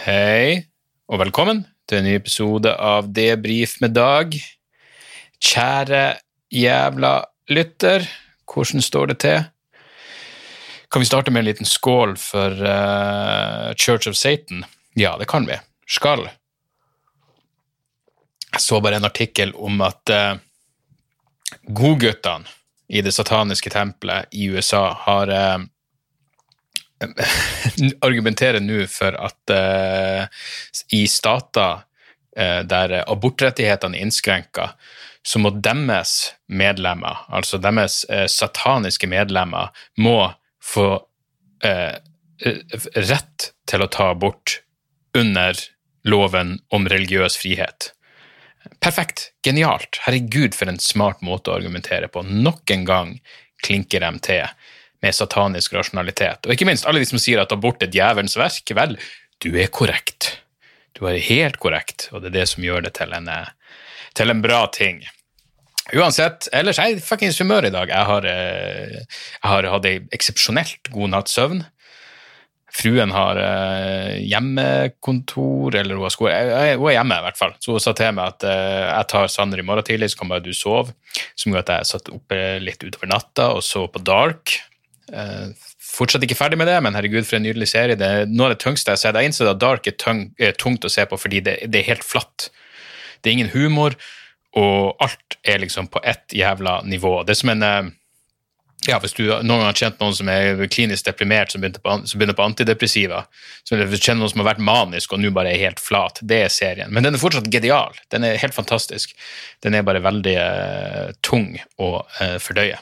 Hei, og velkommen til en ny episode av Debrif med Dag. Kjære jævla lytter, hvordan står det til? Kan vi starte med en liten skål for uh, Church of Satan? Ja, det kan vi. Skal. Jeg så bare en artikkel om at uh, godguttene i det sataniske tempelet i USA har eh, argumenterer nå for at eh, i stater eh, der abortrettighetene er innskrenka, så må deres medlemmer, altså deres eh, sataniske medlemmer, må få eh, rett til å ta abort under loven om religiøs frihet. Perfekt. Genialt. Herregud, for en smart måte å argumentere på. Nok en gang klinker de til med satanisk rasjonalitet. Og ikke minst alle de som sier at abort er djevelens verk. Vel, du er korrekt. Du er helt korrekt, og det er det som gjør det til en, eh, til en bra ting. Uansett, ellers er jeg fuckings humør i dag. Jeg har, eh, jeg har hatt ei eksepsjonelt god natts søvn. Fruen har eh, hjemmekontor, eller hun, har sko- eh, hun er hjemme i hvert fall. Så hun sa til meg at jeg tar Sander i morgen tidlig, så kan bare du sove. Som gjorde at jeg satt oppe litt utover natta og så på Dark. Eh, fortsatt ikke ferdig med det, men herregud, for en nydelig serie. Det er noe av det tyngste jeg har sett. Jeg innser at Dark er, tung, er tungt å se på fordi det, det er helt flatt. Det er ingen humor, og alt er liksom på ett jævla nivå. Det er som en eh, ja, Hvis du noen gang har kjent noen som er klinisk deprimert, som begynner på, som begynner på antidepressiva, så hvis du kjenner noen som har vært manisk og nå bare er helt flat, det er serien. Men den er fortsatt genial. Den er helt fantastisk. Den er bare veldig uh, tung å uh, fordøye.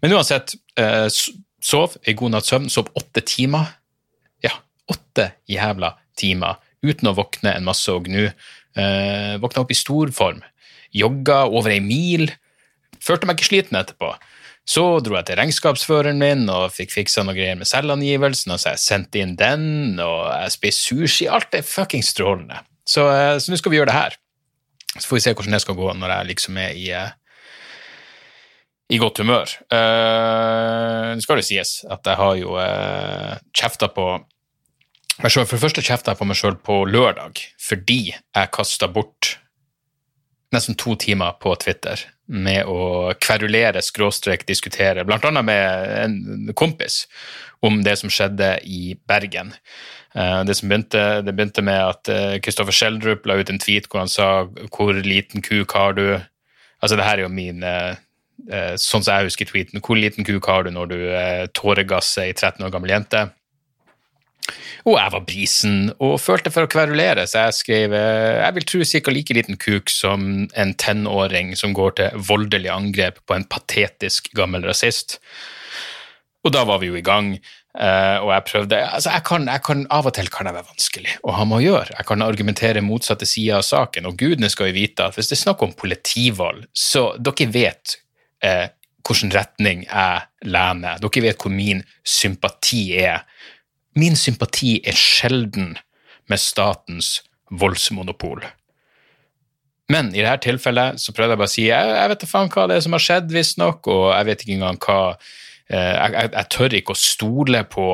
Men uansett, s- sov en god natts søvn, sov åtte timer. Ja, åtte jævla timer uten å våkne en masse og gnu. Eh, våkna opp i stor form. Jogga over ei mil. Følte meg ikke sliten etterpå. Så dro jeg til regnskapsføreren min og fikk fiksa noe greier med selvangivelsen, og så jeg sendte inn den, og jeg spiste sushi. Alt er fuckings strålende. Så, eh, så nå skal vi gjøre det her. Så får vi se hvordan det skal gå når jeg liksom er i, eh, i godt humør. Uh, Det skal jo sies at jeg har jo uh, kjefta på meg selv. For det første kjefta jeg på meg sjøl på lørdag fordi jeg kasta bort nesten to timer på Twitter med å kverulere, skråstrek, diskutere, blant annet med en kompis, om det som skjedde i Bergen. Eh, Det, begynte, det begynte med at eh, Kristoffer Schjelderup la ut en tweet hvor han sa 'Hvor liten kuk har du?' Altså, det her er jo min eh, eh, Sånn som jeg husker tweeten. 'Hvor liten kuk har du når du eh, tåregasser ei 13 år gammel jente?' Og jeg var brisen og følte for å kverulere, så jeg skrev eh, jeg vil tro ca. like liten kuk som en tenåring som går til voldelig angrep på en patetisk gammel rasist. Og da var vi jo i gang, eh, og jeg prøvde altså jeg kan, jeg kan, Av og til kan jeg være vanskelig å ha med å gjøre. Jeg kan argumentere motsatte sider av saken, og gudene skal jo vite at hvis det er snakk om politivold, så dere vet eh, hvilken retning jeg lener. Dere vet hvor min sympati er. Min sympati er sjelden med statens voldsmonopol. Men i dette tilfellet så prøvde jeg bare å si jeg, jeg vet da faen hva det er som har skjedd, visstnok, og jeg vet ikke engang hva eh, jeg, jeg, jeg tør ikke å stole på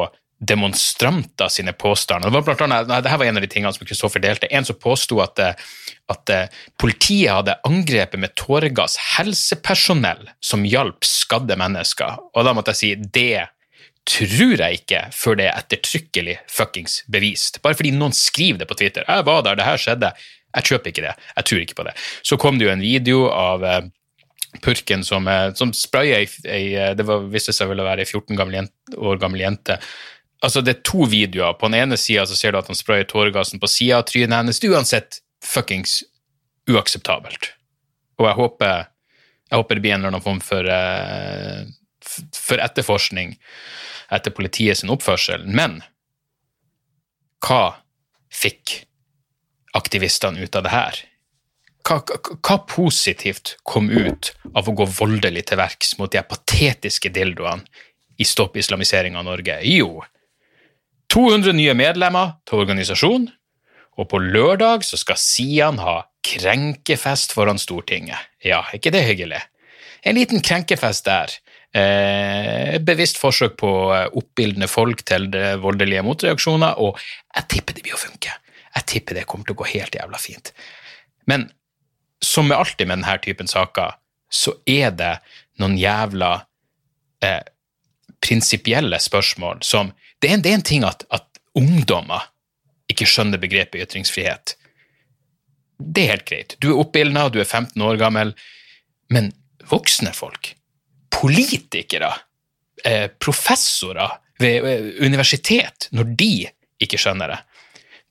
demonstranter sine påstander. Det var blant annet, dette var en av de tingene som Kristoffer delte. En som påsto at, eh, at eh, politiet hadde angrepet med tåregass helsepersonell som hjalp skadde mennesker. Og da måtte jeg si det tror jeg ikke før det er ettertrykkelig fuckings bevist. Bare fordi noen skriver det på Twitter. 'Jeg var der, det her skjedde'. Jeg kjøper ikke det. Jeg tror ikke på det. Så kom det jo en video av eh, purken som, eh, som spraya ei, Det var, viste seg å være ei 14 år gammel jente. Altså, det er to videoer. På den ene sida ser du at han sprayer tåregassen på sida av trynet hennes. Uansett fuckings uakseptabelt. Og jeg håper, jeg håper det blir en eller annen form for, eh, for etterforskning etter politiet sin oppførsel. Men hva fikk aktivistene ut av det her? Hva, hva, positivt kom ut av å gå voldelig til verks mot de patetiske dildoene i Stopp islamisering av Norge? Jo, 200 nye medlemmer til organisasjonen, og på lørdag så skal Sian ha krenkefest foran Stortinget. Ja, er ikke det hyggelig? En liten krenkefest der. Eh, bevisst forsøk på oppildne folk til voldelige motreaksjoner, og jeg tipper det blir å funke. Jeg tipper det kommer til å gå helt jævla fint. Men som med alltid med denne typen saker, så er det noen jævla eh, prinsipielle spørsmål som Det er en, det er en ting at, at ungdommer ikke skjønner begrepet ytringsfrihet. Det er helt greit. Du er oppildna, du er 15 år gammel, men voksne folk, politikere, eh, professorer ved eh, universitet, når de ikke skjønner det,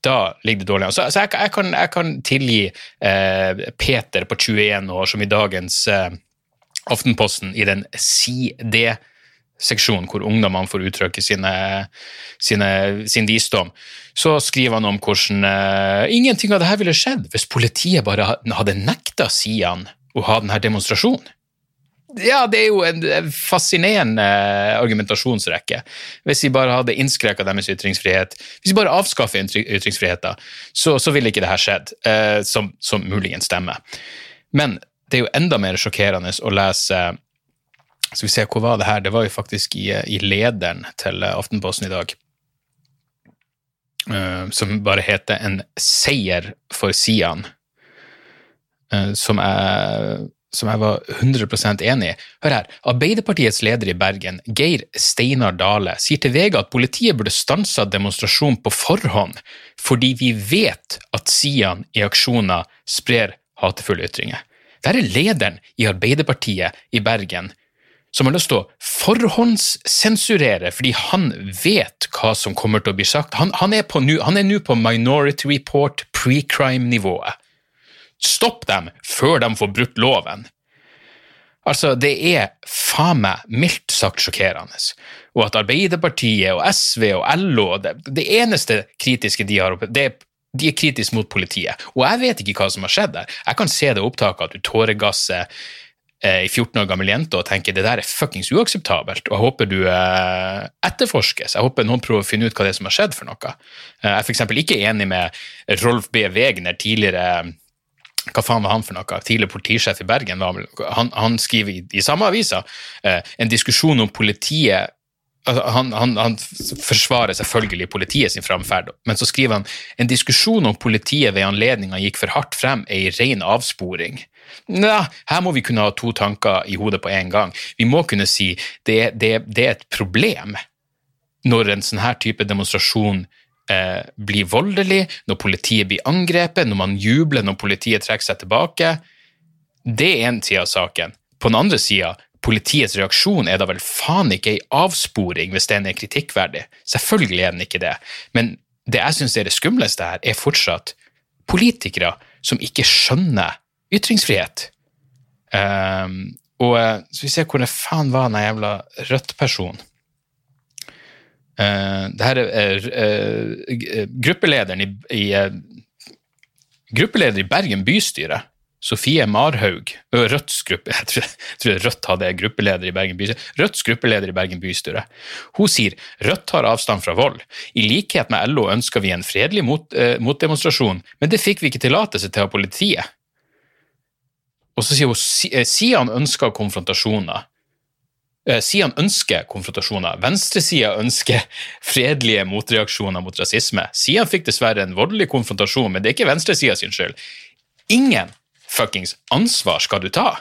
da ligger det dårlig an. Så, jeg, jeg, kan, jeg, kan, tilgi eh, Peter på 21 år, som i dagens eh, Aftenposten, i den CD- seksjon hvor ungdommene får uttrykke sine, sine, sin visdom, så skriver han om hvordan uh, ingenting av dette ville skjedd hvis politiet bare hadde nekta Sian å ha denne demonstrasjonen. Ja, det er jo en fascinerende argumentasjonsrekke. Hvis de bare hadde innskrenka deres ytringsfrihet, hvis de bare avskaffer ytringsfriheten, så, så ville ikke dette skjedd, uh, som, som muligens stemmer. Men det er jo enda mer sjokkerende å lese skal vi se, hvor var det her? Det var jo faktisk i, i lederen til Aftenposten i dag. Uh, som bare heter 'En seier for Sian'. Uh, som, jeg, som jeg var 100% enig i. Hør her. Arbeiderpartiets leder i Bergen, Geir Steinar Dale, sier til VG at politiet burde stansa demonstrasjonen på forhånd fordi vi vet at Sian i aksjoner sprer hatefulle ytringer. Der er lederen i Arbeiderpartiet i Bergen som har lyst til å forhåndssensurere fordi han vet hva som kommer til å bli sagt. Han, han er nå på Minority Report pre-crime-nivået. Stopp dem før de får brutt loven. Altså, det er faen meg mildt sagt sjokkerende. Og at Arbeiderpartiet og SV og LO Det, det eneste kritiske de har oppe, det er de er kritiske mot politiet. Og jeg vet ikke hva som har skjedd der. Jeg kan se det opptaket at du tåregasser ei eh, 14 år gammel jente og tenker det der er fuckings uakseptabelt, og jeg håper du eh, etterforskes. Jeg håper noen prøver å finne ut hva det er som har skjedd for noe. Eh, jeg er f.eks. ikke enig med Rolf B. Wegner, tidligere hva faen var han for noe? Tidligere politisjef i Bergen. Han, han skriver i, i samme avisa eh, en diskusjon om politiet altså, han, han, han, forsvarer selvfølgelig politiet sin framferd, men så skriver han en diskusjon om politiet ved anledninga gikk for hardt frem, er i ren avsporing. Nei, her må vi kunne ha to tanker i hodet på en gang. Vi må kunne si det, det, det er et problem når en sånn her type demonstrasjon eh, blir voldelig, når politiet blir angrepet, når man jubler når politiet trekker seg tilbake. Det er én side av saken. På den andre sida, politiets reaksjon er da vel faen ikke ei avsporing hvis den er kritikkverdig. Selvfølgelig er den ikke det. Men det jeg syns er det skumleste her, er fortsatt politikere som ikke skjønner ytringsfrihet. Um, og eh, så vi ser hvor det faen var den jævla Rødt-personen. Uh, det her er uh, gruppelederen i, i uh, Gruppeleder i Bergen bystyre, Sofie Marhaug, Rødts gruppe, jeg tror, jeg tror Rødt hadde gruppeleder i Bergen bystyre, Rødts gruppeleder i Bergen bystyre. Hun sier Rødt tar avstand fra vold. I likhet med LO ønsker vi en fredelig mot, motdemonstrasjon, men det fikk vi ikke tillatelse til av politiet. Og så sier hun eh, Sian ønsker konfrontasjoner. Eh, Sian ønsker konfrontasjoner. Venstresida ønsker fredelige motreaksjoner mot rasisme. Sian fikk dessverre en voldelig konfrontasjon, men det er ikke venstresida sin skyld. Ingen fuckings ansvar skal du ta.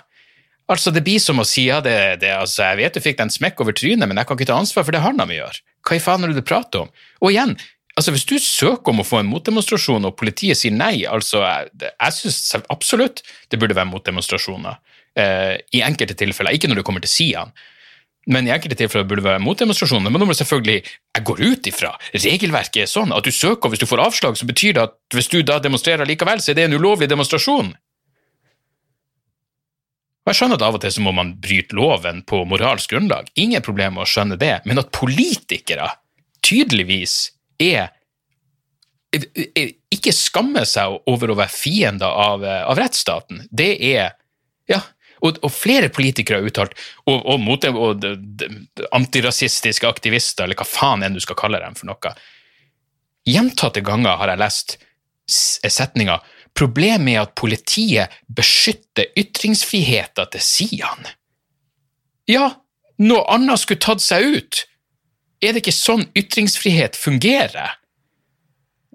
Altså, Det blir som å si ja, det, det, altså, jeg vet du fikk deg en smekk over trynet, men jeg kan ikke ta ansvar for det han har med å. Hva i faen er det du prater om? Og igjen, Altså, Hvis du søker om å få en motdemonstrasjon, og politiet sier nei, altså Jeg, jeg syns absolutt det burde være motdemonstrasjoner. Eh, I enkelte tilfeller. Ikke når det kommer til Sian. Men i enkelte tilfeller burde det være motdemonstrasjoner. Men nå må selvfølgelig Jeg går ut ifra regelverket er sånn at du søker, og hvis du får avslag, så betyr det at hvis du da demonstrerer likevel, så er det en ulovlig demonstrasjon. Og Jeg skjønner at av og til så må man bryte loven på moralsk grunnlag. Ingen problem med å skjønne det. Men at politikere tydeligvis er ikke skammer seg over å være fiender av, eh, av rettsstaten. Det er Ja. Og, og flere politikere har uttalt, og, og, mot, og antirasistiske aktivister, eller hva faen enn du skal kalle dem for noe. Gjentatte ganger har jeg lest setninga 'Problemet er at politiet beskytter ytringsfriheten til Sian'. Ja, noe annet skulle tatt seg ut. Er det ikke sånn ytringsfrihet fungerer?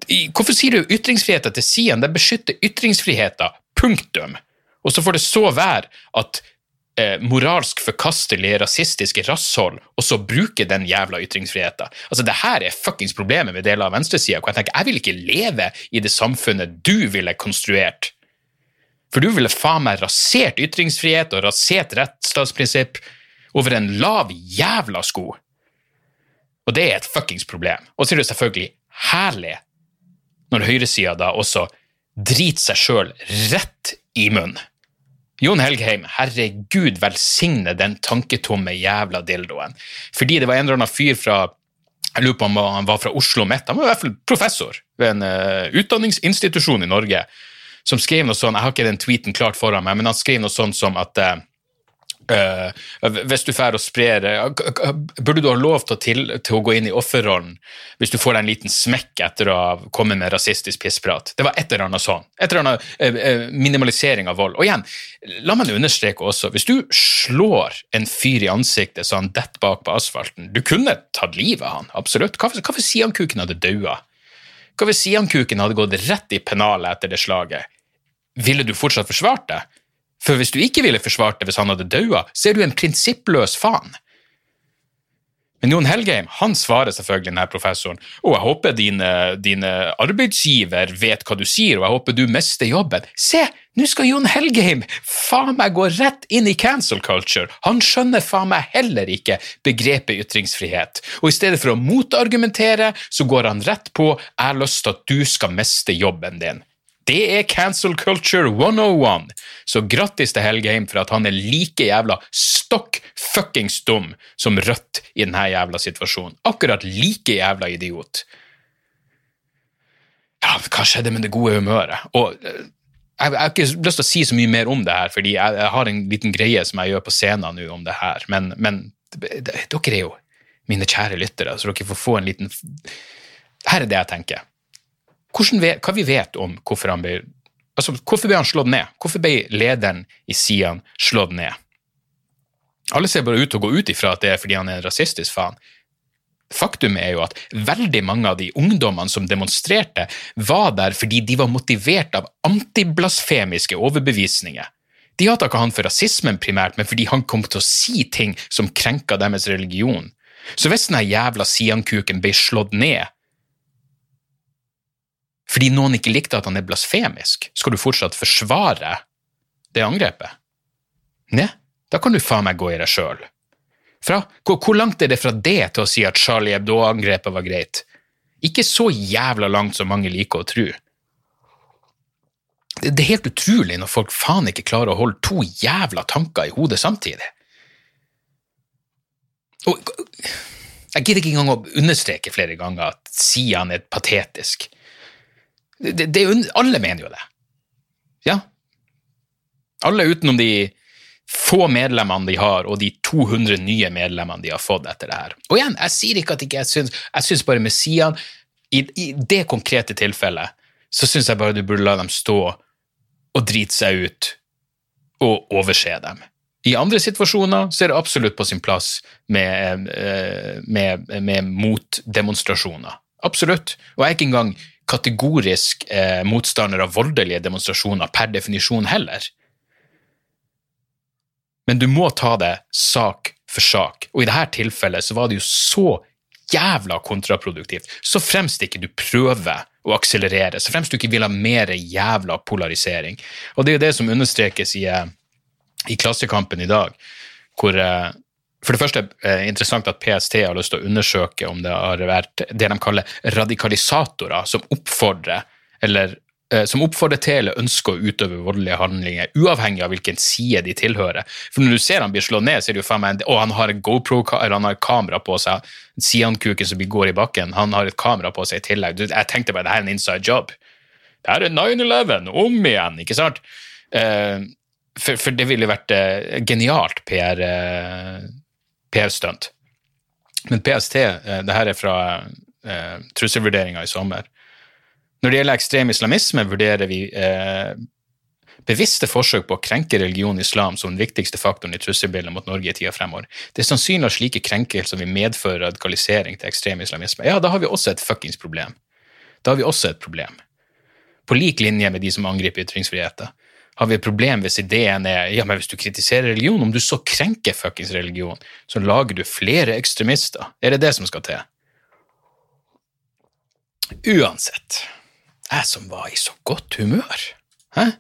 Hvorfor sier du ytringsfriheten til Sian? Den beskytter ytringsfriheten. Punktum. Og så får det så være at eh, moralsk forkastelige, rasistiske rasshold også bruker den jævla ytringsfriheten. Altså, det her er fuckings problemet med deler av venstresida, jeg tenker jeg vil ikke leve i det samfunnet du ville konstruert. For du ville faen meg rasert ytringsfrihet og rasert rettsstatsprinsipp over en lav jævla sko. Og det er et fuckings problem. Og så er det selvfølgelig herlig når høyresida da også driter seg sjøl rett i munnen. Jon Helgheim, herregud velsigne den tanketomme jævla dildoen. Fordi det var en eller annen fyr fra jeg lurer på om han var fra Oslo Met, han var i hvert fall professor ved en uh, utdanningsinstitusjon i Norge, som skrev noe sånn, jeg har ikke den tweeten klart foran meg, men han skrev noe sånn som at uh, Uh, hvis du får å sprer Burde du ha lov til til, til å gå inn i offerrollen hvis du får deg en liten smekk etter å ha kommet med rasistisk pissprat? Det var et eller annet sånn. Et eller annet uh, minimalisering av vold. Og igjen, la meg understreke også, hvis du slår en fyr i ansiktet så han detter bak på asfalten Du kunne tatt livet av han, absolutt. Hva hvis Sian-kuken hadde daua? Hva hvis Sian-kuken hadde gått rett i pennalet etter det slaget? Ville du fortsatt forsvart det? For hvis du ikke ville forsvart det hvis han hadde daua, så er du en prinsippløs faen. Men Jon Helgheim han svarer selvfølgelig denne professoren og jeg håper dine, dine arbeidsgiver vet hva du sier, og jeg håper du mister jobben. Se, nå skal Jon Helgheim faen meg gå rett inn i cancel culture. Han skjønner faen meg heller ikke begrepet ytringsfrihet. Og i stedet for å motargumentere, så går han rett på 'jeg har lyst til at du skal miste jobben din'. Det er cancel culture 101, så grattis til Helgeheim for at han er like jævla stokk fuckings dum som Rødt i denne jævla situasjonen. Akkurat like jævla idiot. Ja, hva skjedde med det gode humøret? Og eh, jeg har ikke lyst til å si så mye mer om det her, fordi jeg, jeg har en liten greie som jeg gjør på scenen nå om det her, men, men dere er jo mine kjære lyttere, så dere får få en liten Her er det jeg tenker vet, hva vi vet om hvorfor han ble altså, Hvorfor ble han slått ned? Hvorfor ble lederen i Sian slått ned? Alle ser bare ut til å gå ut ifra at det er fordi han er en rasistisk faen. Faktum er jo at veldig mange av de ungdommene som demonstrerte, var der fordi de var motivert av antiblasfemiske overbevisninger. De hata ikke han for rasismen primært, men fordi han kom til å si ting som krenka deres religion. Så hvis denne jævla Sian-kuken ble slått ned fordi noen ikke likte at han er blasfemisk, skal du fortsatt forsvare det angrepet? Nei, da kan du faen meg gå i deg sjøl. Hvor langt er det fra det til å si at Charlie Hebdo-angrepet var greit? Ikke så jævla langt som mange liker å tro. Det, er helt utrolig når folk faen ikke klarer å holde to jævla tanker i hodet samtidig. Og jeg gidder ikke engang å understreke flere ganger at Sian er patetisk. Det, det, alle mener jo det. Ja. Alle utenom de få medlemmene de har, og de 200 nye medlemmene de har fått etter det her. Og igjen, jeg sier ikke at ikke jeg syns Jeg syns bare Messian i, I det konkrete tilfellet så syns jeg bare du burde la dem stå og drite seg ut og overse dem. I andre situasjoner så er det absolutt på sin plass med, eh, med, med motdemonstrasjoner. Absolutt. Og jeg er ikke engang kategorisk eh, motstander av voldelige demonstrasjoner per definisjon heller. Men du må ta det sak for sak, og i dette tilfellet så var det jo så jævla kontraproduktivt. Så fremst ikke du prøver å akselerere, så fremst du ikke vil ha mer jævla polarisering. Og det er jo det som understrekes i, eh, i Klassekampen i dag, hvor eh, for det første er det interessant at PST har lyst til å undersøke om det har vært det de kaller radikalisatorer, som oppfordrer eller eh, som oppfordrer til eller ønsker å utøve voldelige handlinger, uavhengig av hvilken side de tilhører. For når du ser han blir slått ned, så er det jo faen meg Og han har en GoPro, eller han har kamera på seg. Siankuken som går i bakken, han har et kamera på seg i tillegg. Jeg tenkte bare det her er en inside job. Det her er 9-11, om igjen, ikke sant? Eh, for, for, det ville vært eh, genialt PR, eh, PR-stunt. Men PST, eh, det her er fra eh, trusselvurderinga i sommer. Når det gjelder ekstrem islamisme, vurderer vi eh, bevisste forsøk på å krenke religion islam som den viktigste faktoren i trusselbildet mot Norge i tida fremover. Det er sannsynlig at slike krenkelser vil medføre radikalisering til ekstrem islamisme. Ja, da har vi også et fuckings problem. Da har vi også et problem. På lik linje med de som angriper ytringsfriheten, har vi et problem hvis ideen er ja, men hvis du kritiserer religion, om du så krenker fuckings religion, så lager du flere ekstremister. Er det det som skal til? Uansett, jeg som var i så godt humør. Hæ?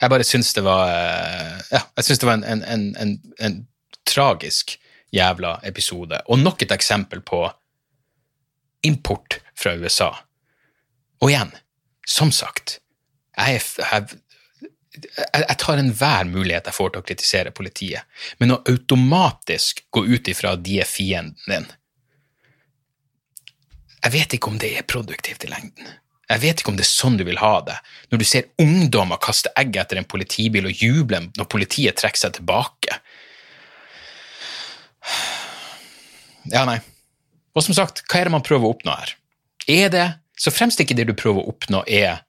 Jeg bare syns det var eh, Ja, jeg syns det var en, en, en, en, tragisk jævla episode. Og nok et eksempel på import fra USA. Og igjen, som sagt, jeg, jeg, jeg tar enhver mulighet jeg får til å kritisere politiet, men å automatisk gå ut ifra at de er fienden din Jeg vet ikke om det er produktivt i lengden. Jeg vet ikke om det er sånn du vil ha det, når du ser ungdommer kaste egg etter en politibil og juble når politiet trekker seg tilbake. Ja, nei. Og som sagt, hva er det man prøver å oppnå her? Er det, så fremst ikke det du prøver å oppnå, er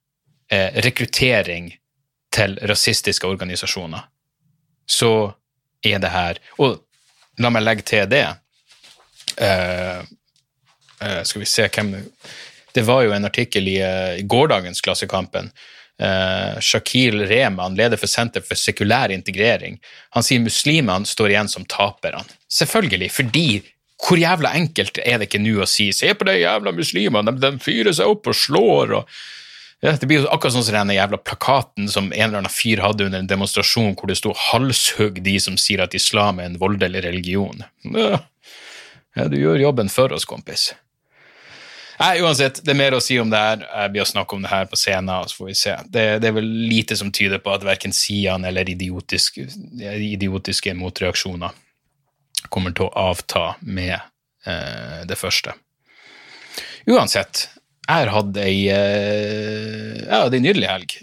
eh, rekruttering til rasistiske organisasjoner, så er det her Og la meg legge til det. Uh, uh, skal vi se hvem det var jo en artikkel i, uh, i gårsdagens Klassekampen. Shakil Rehman, leder for Senter for sekulær integrering, han sier muslimene står igjen som taperne. Selvfølgelig, fordi hvor jævla enkelt er det ikke nå å si 'se på de jævla muslimene, de, de fyrer seg opp og slår', og ja, Det blir jo akkurat sånn som den jævla plakaten som en eller annen fyr hadde under en demonstrasjon hvor det sto 'halshugg de som sier at islam er en voldelig religion'. Ja, du gjør jobben for oss, kompis. Nei, uansett, det er mer å si om det her. Jeg blir å snakke om det her på scenen, så får vi se. Det, det er vel lite som tyder på at verken Sian eller idiotiske, idiotiske motreaksjoner kommer til å avta med eh, det første. Uansett, jeg har hatt ei, eh, jeg hadde ei nydelig helg.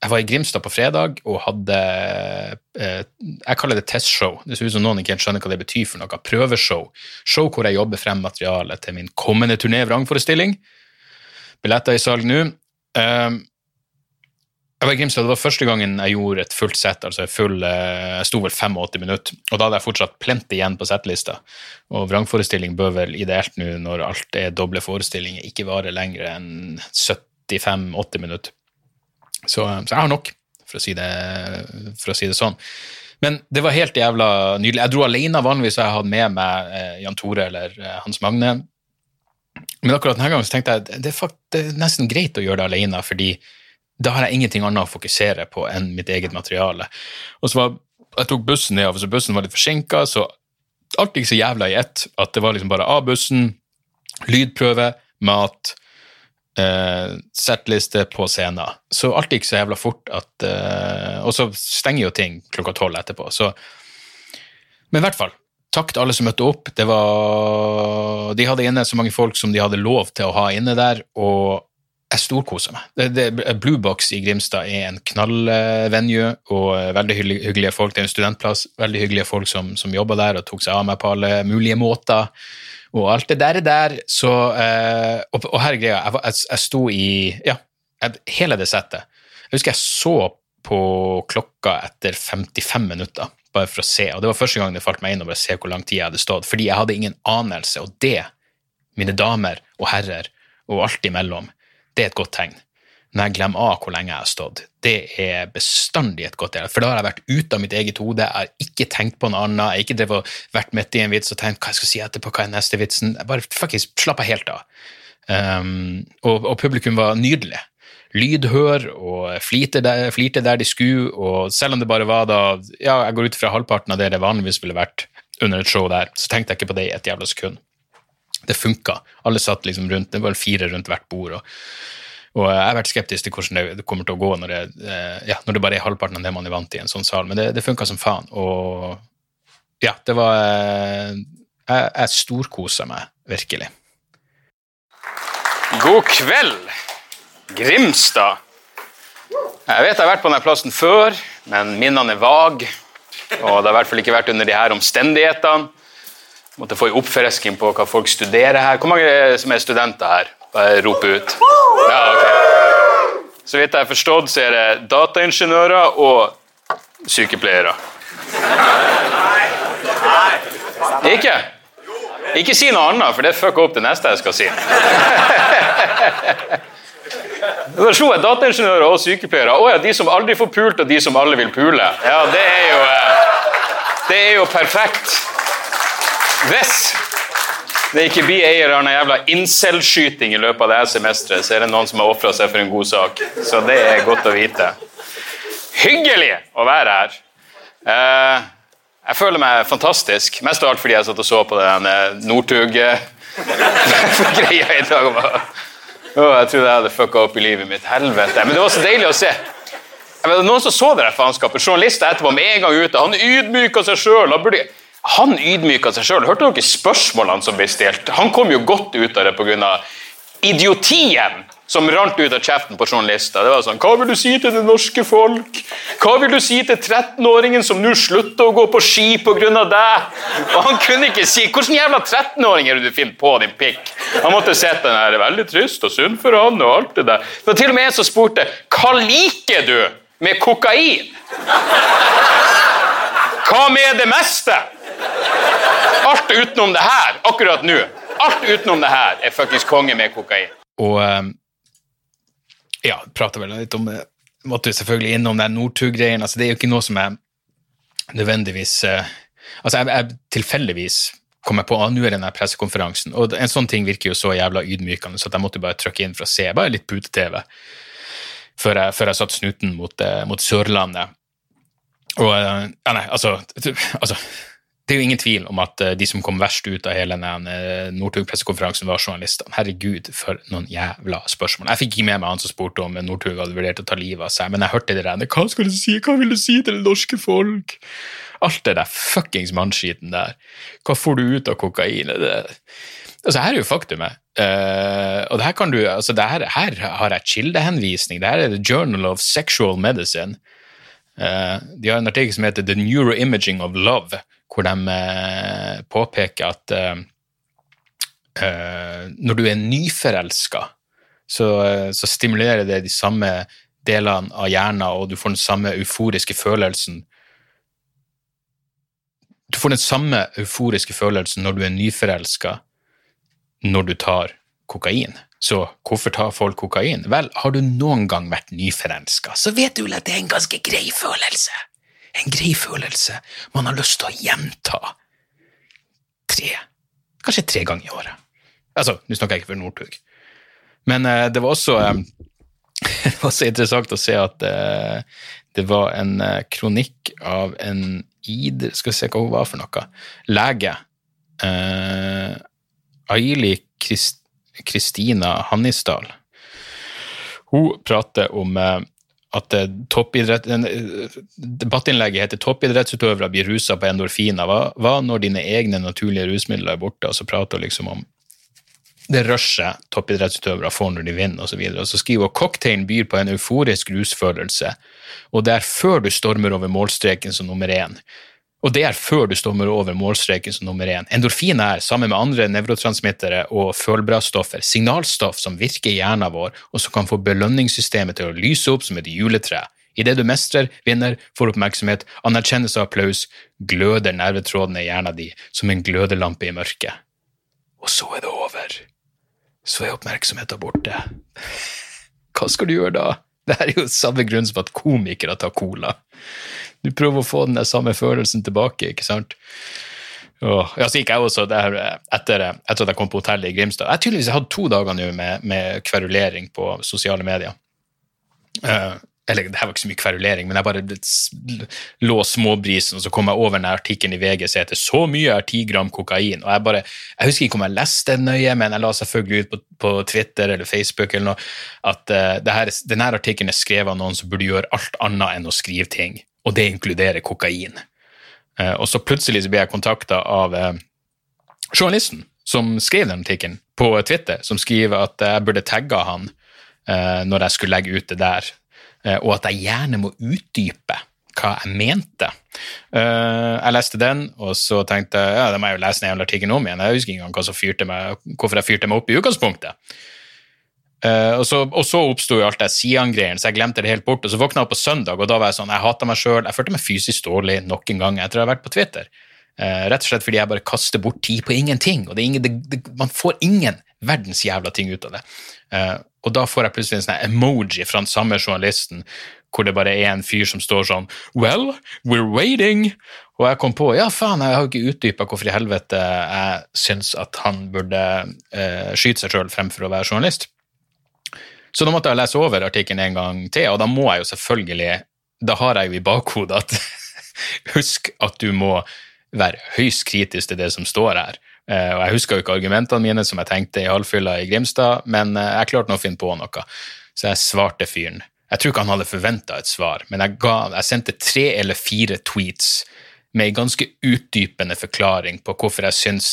Jeg var i Grimstad på fredag og hadde eh, Jeg kaller det testshow. Det ser ut som noen ikke helt skjønner hva det betyr for noe. Prøveshow. Show hvor jeg jobber frem materiale til min kommende turné-vrangforestilling. Billetter i salg nå. Um, jeg var i Grimstad, Det var første gangen jeg gjorde et fullt sett. altså full, eh, Jeg sto vel 85 minutter, og da hadde jeg fortsatt plent igjen på settlista. Og vrangforestilling bør vel ideelt nå, når alt er doble forestillinger, ikke vare lenger enn 75-80 minutter. Så, så, jeg har nok, for å, si det, for å si det sånn. Men det var helt jævla nydelig. Jeg dro alene. Vanligvis har jeg hatt med meg eh, Jan Tore eller eh, Hans Magne. Men akkurat denne gangen så tenkte jeg det, det er nesten greit å gjøre det alene, fordi da har jeg ingenting annet å fokusere på enn mitt eget materiale. Og så var, Jeg tok bussen nedover, så bussen var litt forsinka, så alt gikk så jævla i ett at det var liksom bare av bussen, lydprøve, mat, eh, settliste på scenen. Så alt gikk så jævla fort at eh, Og så stenger jo ting klokka tolv etterpå, så Men i hvert fall. Takk til alle som møtte opp. Var, de hadde inne så mange folk som de hadde lov til å ha inne der, og jeg storkoser meg. Det, det, Blue Box i Grimstad er en knallvenue og veldig hyggelige folk. Det er en studentplass. Veldig hyggelige folk som, som jobber der og tok seg av meg på alle mulige måter og alt det der, er der så eh, og, og, her er greia, jeg, jeg, jeg sto i Ja, jeg, hele det settet. Jeg husker jeg så på klokka etter 55 minutter, bare for å se, og det var første gang det falt meg inn å se hvor lang tid jeg hadde stått, fordi jeg hadde ingen anelse, og det, mine damer og herrer, og alt imellom, det er et godt tegn når jeg glemmer av hvor lenge jeg har stått. Det er bestandig et godt tegn. for da har jeg vært ute av mitt eget hode, jeg har ikke tenkt på noe annet, jeg har ikke vært midt i en vits og tenkt hva jeg skal si etterpå, hva er neste vitsen, jeg bare faktisk slappa helt av. Um, og, og, publikum var nydelig. Lydhør og flirte der, flirte der de skulle, og selv om det bare var da Ja, jeg går ut fra halvparten av det det vanligvis ville vært under et show der, så tenkte jeg ikke på det i et jævla sekund. Det funka. Alle satt liksom rundt, det var fire rundt hvert bord. og og jeg har vært skeptisk til hvordan det kommer til å gå når det, eh, ja, når det bare er halvparten av det man er vant til i en sånn sal, men det, det funka som faen. Og ja, det var eh, Jeg, jeg storkosa meg virkelig. God kveld, Grimstad. Jeg vet jeg har vært på denne plassen før, men minnene er vage. Og det har i hvert fall ikke vært under de her omstendighetene. Måtte få en oppfrisking på hva folk studerer her. Hvor mange som er studenter her? Bare rop ut. Ja, ok. Så vidt jeg har forstått, så er det dataingeniører og sykepleiere. Ikke? Ikke si noe annet, for det fucker opp det neste jeg skal si. Da slo jeg dataingeniører og sykepleiere. Å ja, de som aldri får pult, og de som alle vil pule. Ja, det er jo, eh, det er jo perfekt. Hvis det ikke blir ei eller annen jævla incel-skyting i løpet av det her semesteret, så er det noen som har ofra seg for en god sak. Så det er godt å vite. Hyggelig å være her. Eh, jeg føler meg fantastisk, mest av alt fordi jeg satt og så på den eh, Northug-greia i dag. Oh, jeg trodde jeg hadde fucka opp i livet mitt. Helvete. Men det var så deilig å se. Vet, noen som så det der faenskapet. Journalister etterpå med en gang ute. Han ydmyka seg sjøl. Han, ydmyka seg sjøl. Hørte dere spørsmålene som ble stilt? Han kom jo godt ut av det pga. idiotien som rant ut av kjeften på journalister. Det var sånn Hva vil du si til det norske folk? Hva vil du si til 13-åringen som nå slutter å gå på ski pga. deg? Og han kunne ikke si Hvilken jævla 13-åring er det du finner på, din pikk? Han måtte sett den her. Veldig trist og synd for han og alt det der. Det var til og med en som spurte Hva liker du med kokain? Hva med det meste? Alt utenom det her, akkurat nå. Alt utenom det her er fuckings konge med kokain. Og um, ja, prater vel litt om det. Måtte jo selvfølgelig innom den Northug-greien. Altså, det er jo ikke noe som jeg nødvendigvis uh, Altså, jeg, jeg tilfeldigvis kom jeg på at nå er denne pressekonferansen, og en sånn ting virker jo så jævla ydmykende, så jeg måtte bare trykke inn for å se bare litt pute-TV før jeg, før jeg satt snuten mot, uh, mot Sørlandet. Og ja, nei, altså, altså det er jo ingen tvil om at de som kom verst ut av hele denne Northug-pressekonferansen, var journalistene. Herregud, for noen jævla spørsmål. Jeg fikk ikke med meg han som spurte om Northug hadde vurdert å ta livet av seg, men jeg hørte det der. Hva skal du si? Hva vil du si til det norske folk? Alt det der fuckings mannskiten der. Hva får du ut av kokain? Det, altså, her er jo faktumet. Uh, og det her kan du, altså, det her, her har jeg kildehenvisning. Det her er The Journal of Sexual Medicine. Uh, de har en artikkel som heter The Neuroimaging of Love hvor de eh, påpeker at eh, når du er nyforelska, så, så, stimulerer det de samme delene av hjernen, og du får den samme euforiske følelsen Du får den samme euforiske følelsen når du er nyforelska, når du tar kokain. Så hvorfor tar folk kokain? Vel, har du noen gang vært nyforelska, så vet du vel at det er en ganske grei følelse en grei følelse man har lyst til å gjenta tre, kanskje tre ganger i året. Altså, nå snakker jeg ikke for Northug, men uh, det var også um, det var også interessant å se at uh, det var en uh, kronikk av en id... Skal vi se hva hun var for noe. Lege. Uh, Aili Kristina Hannisdal. Hun prater om at eh, toppidrett, eh, debattinnlegget heter 'Toppidrettsutøvere blir rusa på endorfiner'. Hva, hva, når dine egne naturlige rusmidler er borte? Og så prater hun liksom om det rushet toppidrettsutøvere får når de vinner, osv. Og, og så skriver hun cocktailen byr på en euforisk rusfølelse, og det er før du stormer over målstreken som nummer én. Og det er før du stommer over målstreken som nummer én. Endorfin er, sammen med andre nevrotransmittere og følbra-stoffer, signalstoff som virker i hjernen vår, og som kan få belønningssystemet til å lyse opp som et juletre. Idet du mestrer, vinner, får oppmerksomhet, anerkjennelse og applaus, gløder nervetrådene i hjernen din som en glødelampe i mørket. Og så er det over. Så er oppmerksomheten borte. Hva skal du gjøre da? Det er jo samme grunn som at komikere tar cola. Du prøver å få den samme følelsen tilbake, ikke sant? Og, ja, så gikk jeg også der etter, etter at jeg kom på hotellet i Grimstad. Jeg har tydeligvis hatt to dager nå med, med, kverulering på sosiale medier. Uh, eller det her var ikke så mye kverulering, men jeg bare lå småbrisen, og så kom jeg over den artikkelen i VG som heter 'Så mye er ti gram kokain'. og Jeg bare, jeg husker ikke om jeg leste den nøye, men jeg la selvfølgelig ut på, på Twitter eller Facebook eller noe, at uh, denne artikkelen er skrevet av noen som burde gjøre alt annet enn å skrive ting, og det inkluderer kokain. Uh, og så plutselig så ble jeg kontakta av uh, journalisten som skrev den artikkelen, på Twitter, som skriver at jeg burde tagga han når jeg skulle legge ut det der eh, og at jeg gjerne må utdype hva jeg mente. Eh, jeg leste den, og så tenkte jeg ja, da må jeg jo lese den artikkelen om igjen. Jeg husker ikke engang hva som fyrte meg, hvorfor jeg fyrte meg opp i utgangspunktet. Eh, og så, og så oppsto jo alt det Sian-greiene, så jeg glemte det helt bort. Og så våkna jeg opp på søndag, og da var jeg sånn, jeg hata meg sjøl. Jeg følte meg fysisk dårlig nok en gang etter å ha vært på Twitter. Uh, rett og slett fordi jeg bare kaster bort tid på ingenting. og ingen, det, det, Man får ingen verdens jævla ting ut av det. Uh, og da får jeg plutselig en sånn emoji fra den samme journalisten hvor det bare er en fyr som står sånn Well, we're waiting. Og jeg kom på ja faen, jeg har ikke utdypa hvorfor i helvete jeg syns at han burde uh, skyte seg sjøl fremfor å være journalist. Så da måtte jeg lese over artikkelen en gang til, og da må jeg jo selvfølgelig Da har jeg jo i bakhodet at husk at du må være høyst kritisk til det som står her. Uh, og Jeg huska jo ikke argumentene mine som jeg tenkte i halvfylla i Grimstad, men uh, jeg klarte nå å finne på noe. Så jeg svarte fyren. Jeg tror ikke han hadde forventa et svar, men jeg, ga, jeg, sendte tre eller fire tweets med en ganske utdypende forklaring på hvorfor jeg syns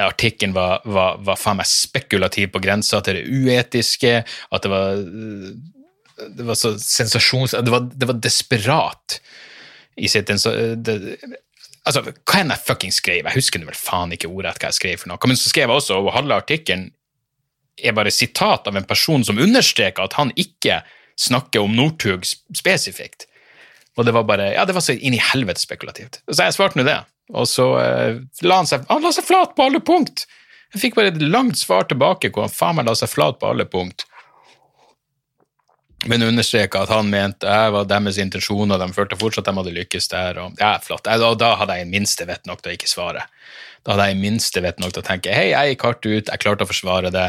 artikkelen var, var, var faen meg spekulativ på grensa til det uetiske, at det var det var så sensasjons... Det var, det var desperat i sitt det, Altså, hva enn jeg fucking skrev, jeg husker vel faen ikke ordrett hva jeg skrev for noe, men så skrev jeg også, og halve artikkelen er bare sitat av en person som understreker at han ikke snakker om Northug spesifikt. Og det var bare Ja, det var så inn i helvete spekulativt. Så jeg svarte nå det, og så eh, la han seg Han la seg flat på alle punkt! Jeg fikk bare et langt svar tilbake hvor han faen meg la seg flat på alle punkt men understreka at han mente jeg var deres intensjoner, de følte fortsatt at de hadde lykkes der. Og, ja, flott. Og da hadde jeg i minste vett nok til å ikke svare. Da hadde jeg i minste vett nok til å tenke hei, jeg gikk hardt ut, jeg klarte å forsvare det.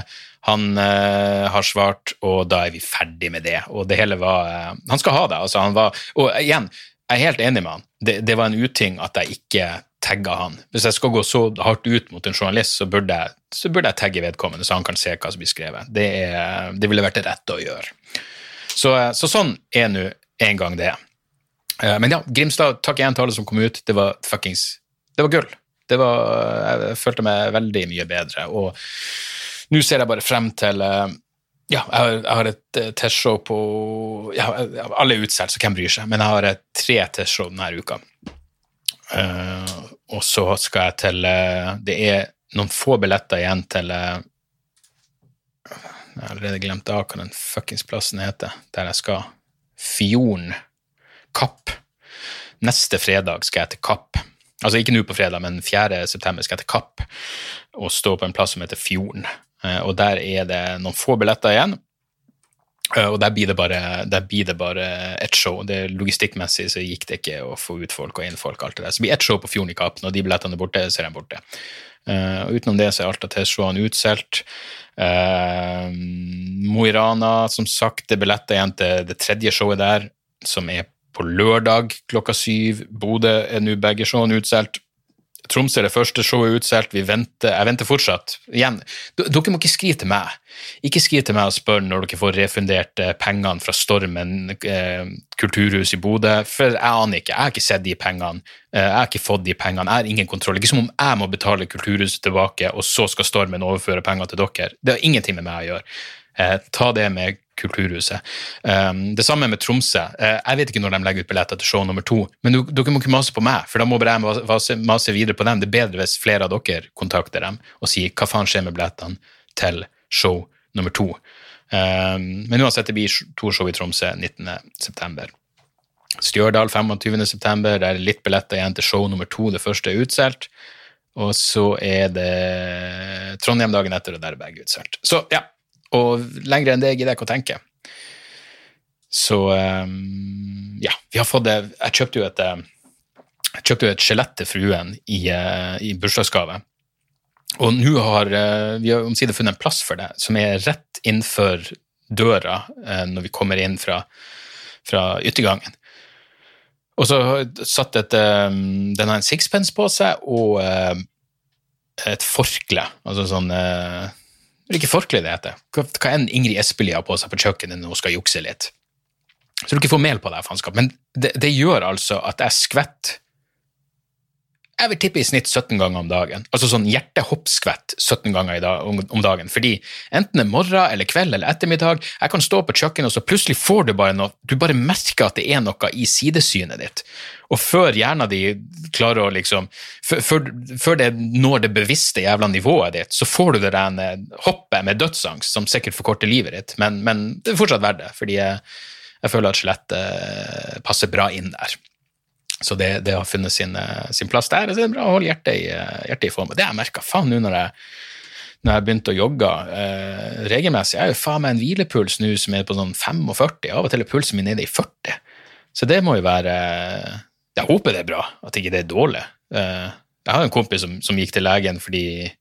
Han eh, har svart, og da er vi ferdig med det. Og det hele var eh, Han skal ha det. altså han var, Og igjen, er helt enig med han. Det, det var en uting at jeg ikke tagga han. Hvis jeg skal gå så hardt ut mot en journalist, så burde jeg, så burde jeg tagge vedkommende, så han kan se hva som blir skrevet. Det, er, det ville vært det rette å gjøre. Så, så sånn er nå en gang det. Eh, men ja, Grimstad, takk igjen til alle som kom ut. Det var fuckings Det var gull. Det var, jeg følte meg veldig mye bedre. Og nå ser jeg bare frem til eh, ja, jeg har, et testshow på ja, Alle er utsolgt, så hvem bryr seg? Men jeg har tre testshow denne uka. Uh, og så skal jeg til Det er noen få billetter igjen til jeg har allerede glemt av hva den fuckings plassen heter, der jeg skal. Fjorden. Kapp. Neste fredag skal jeg til Kapp. Altså ikke nå på fredag, men 4. september skal jeg til Kapp og stå på en plass som heter Fjorden. Eh, og der er det noen få billetter igjen. Eh, og der blir det bare, blir det bare ett show. Det Logistikkmessig så gikk det ikke å få ut folk og inn folk. alt det der. Så det blir ett show på Fjorden i Kapp. Når de billettene er borte, så er de borte. Uh, utenom det så er alt av T-showene utsolgt. Uh, Mo i Rana, som sagt, det er billetter igjen til det tredje showet der, som er på lørdag klokka syv. Bodø er nå begge showene utsolgt. Tromsø er det første showet utsolgt. Jeg venter fortsatt. Igjen, dere må ikke skrive til meg. Ikke skriv til meg og spør når dere får refundert eh, pengene fra Stormen eh, kulturhus i Bodø, for jeg aner ikke. Jeg har ikke sett de pengene. Eh, jeg har ikke fått de pengene. Jeg har ingen kontroll. Ikke som om jeg må betale Kulturhuset tilbake, og så skal Stormen overføre penger til dere. Det har ingenting med meg å gjøre. Eh, ta det med Kulturhuset. Um, det samme med Tromsø. Uh, jeg vet ikke når de legger ut billetter til show nummer to, men du, dere må ikke mase på meg, for da må bare jeg mase, mase videre på dem. Det er bedre hvis flere av dere kontakter dem og sier hva faen skjer med billettene til show nummer to. Um, men uansett, det blir to show i Tromsø 19.9. Stjørdal 25.9. Der er litt billetter igjen til show nummer to. Det første er utsolgt. Og så er det Trondheim dagen etter, og der er begge utsolgt. Så ja, og lenger enn det gidder jeg ikke å tenke. Så um, ja, vi har fått det Jeg kjøpte jo et eh, jeg kjøpte jo et skjelett til fruen i, uh, i bursdagsgave. Og nå har uh, vi har omsider funnet en plass for det, som er rett innenfor døra når vi kommer inn fra, fra yttergangen. Og så satt et, um, den har en sixpence på seg og et forkle, altså sånn det er ikke forkle det heter. Hva, hva enn Ingrid Espelid har på seg på kjøkkenet når hun skal jukse litt. Så du ikke får mel på deg, faenskap. Men det, det, gjør altså at jeg skvetter jeg vil tippe i snitt 17 ganger om dagen. Altså sånn hjertehoppskvett 17 ganger dag, om, dagen. Fordi enten det er morgen eller kveld eller ettermiddag, jeg kan stå på kjøkkenet, og så plutselig får du bare noe Du bare merker at det er noe i sidesynet ditt. Og før hjernen din klarer å liksom før, før, det når det bevisste jævla nivået ditt, så får du det der hoppet med dødsangst som sikkert forkorter livet ditt, men, men det er fortsatt verdt det, fordi jeg, jeg føler at skjelettet passer bra inn der. Så det, det har funnet sin, eh, sin, plass der. Så det er bra å holde hjertet i, eh, hjertet i form. Og det har jeg merka faen nå når jeg når jeg begynte å jogge eh, regelmessig. Jeg har jo faen meg en hvilepuls nå som er på sånn 45. Av og til er pulsen min nede i 40. Så det må jo være Jeg håper det er bra, at ikke det er dårlig. Eh, jeg har en kompis som, som, gikk til legen fordi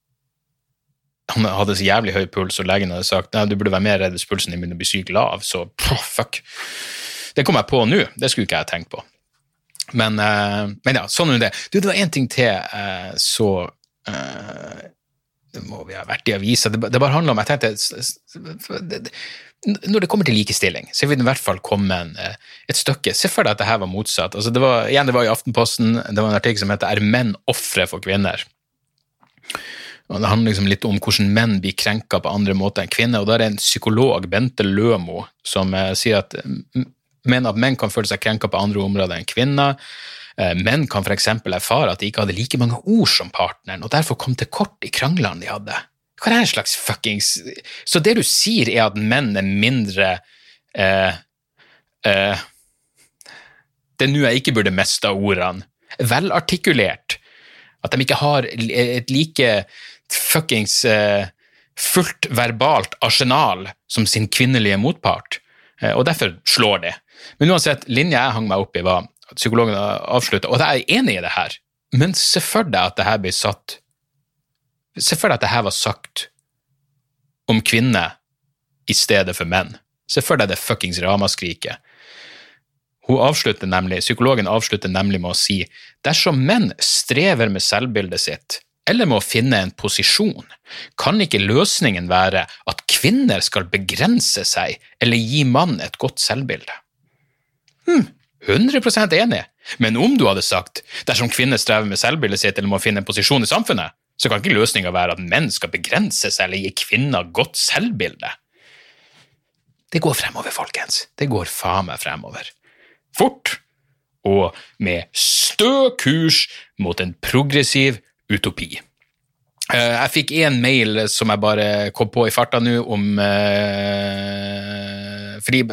han hadde så jævlig høy puls, og legen hadde sagt nei, du burde være mer redd hvis pulsen din begynner å bli sykt lav. Så pff, fuck. Det kom jeg på nå. Det skulle ikke jeg tenkt på. Men, uh, men ja, sånn er det. Du, det var én ting til, uh, så Det må vi ha vært i avisa. Det, bare handler om Jeg tenkte Når det kommer til likestilling, så vil det i hvert fall komme et stykke Se for deg at det her var motsatt. Altså, det var, igjen, det var i Aftenposten, det var en artikkel som heter 'Er menn ofre for kvinner'? Og Det handler liksom litt om hvordan menn blir krenka på andre måter enn kvinner. og Da er det en psykolog, Bente Lømo, som sier at mener at menn kan føle seg krenka på andre områder enn kvinner. Eh, menn kan f.eks. erfare at de ikke hadde like mange ord som partneren, og derfor kom til kort i kranglene de hadde. Hva er det slags fuckings Så det du sier, er at menn er mindre eh, eh, Det er nå jeg ikke burde miste ordene. Velartikulert. At de ikke har et like fuckings eh, fullt verbalt arsenal som sin kvinnelige motpart. Eh, og derfor slår de. Men uansett, linja jeg hang meg opp i, var at psykologen avslutta, og jeg er enig i det her, men se for deg at det her blir satt Se for deg at det her var sagt om kvinner i stedet for menn. Se for deg det fuckings ramaskriket. Hun avslutter nemlig, Psykologen avslutter nemlig med å si dersom menn strever med selvbildet sitt, eller med å finne en posisjon, kan ikke løsningen være at kvinner skal begrense seg eller gi mann et godt selvbilde. Hm, 100% enig, men om du hadde sagt dersom kvinner strever med selvbildet sitt eller må finne en posisjon i samfunnet, så kan ikke løsninga være at menn skal begrense seg eller gi kvinner godt selvbilde. Det går fremover, folkens. Det går faen meg fremover. Fort og med stø kurs mot en progressiv utopi. Eh, jeg fikk én mail som jeg bare kom på i farta nå, om Fordi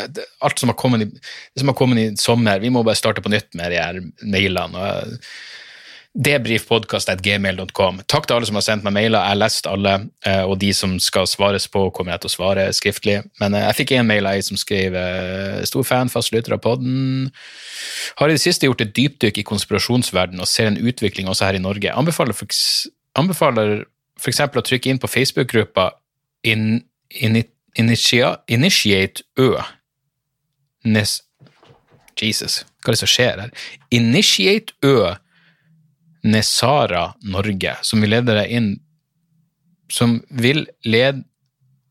alt som har, kommet i, som har kommet i sommer Vi må bare starte på nytt med de her mailene. Debrifpodkast.gmail.com. Takk til alle som har sendt meg mailer. Jeg har lest alle, uh, og de som skal svares på, kommer jeg til å svare skriftlig. Men uh, jeg fikk en mail av ei som skrev stor fan, fast lytter av podden. Har i det siste gjort et dypdykk i konspirasjonsverden og ser en utvikling også her i Norge. Anbefaler for f.eks. å trykke inn på Facebook-gruppa in, in, Initiate Ø. Nes, Jesus, hva er det som skjer her? Initiate Ø Nesara Norge, som vil lede deg inn Som vil lede,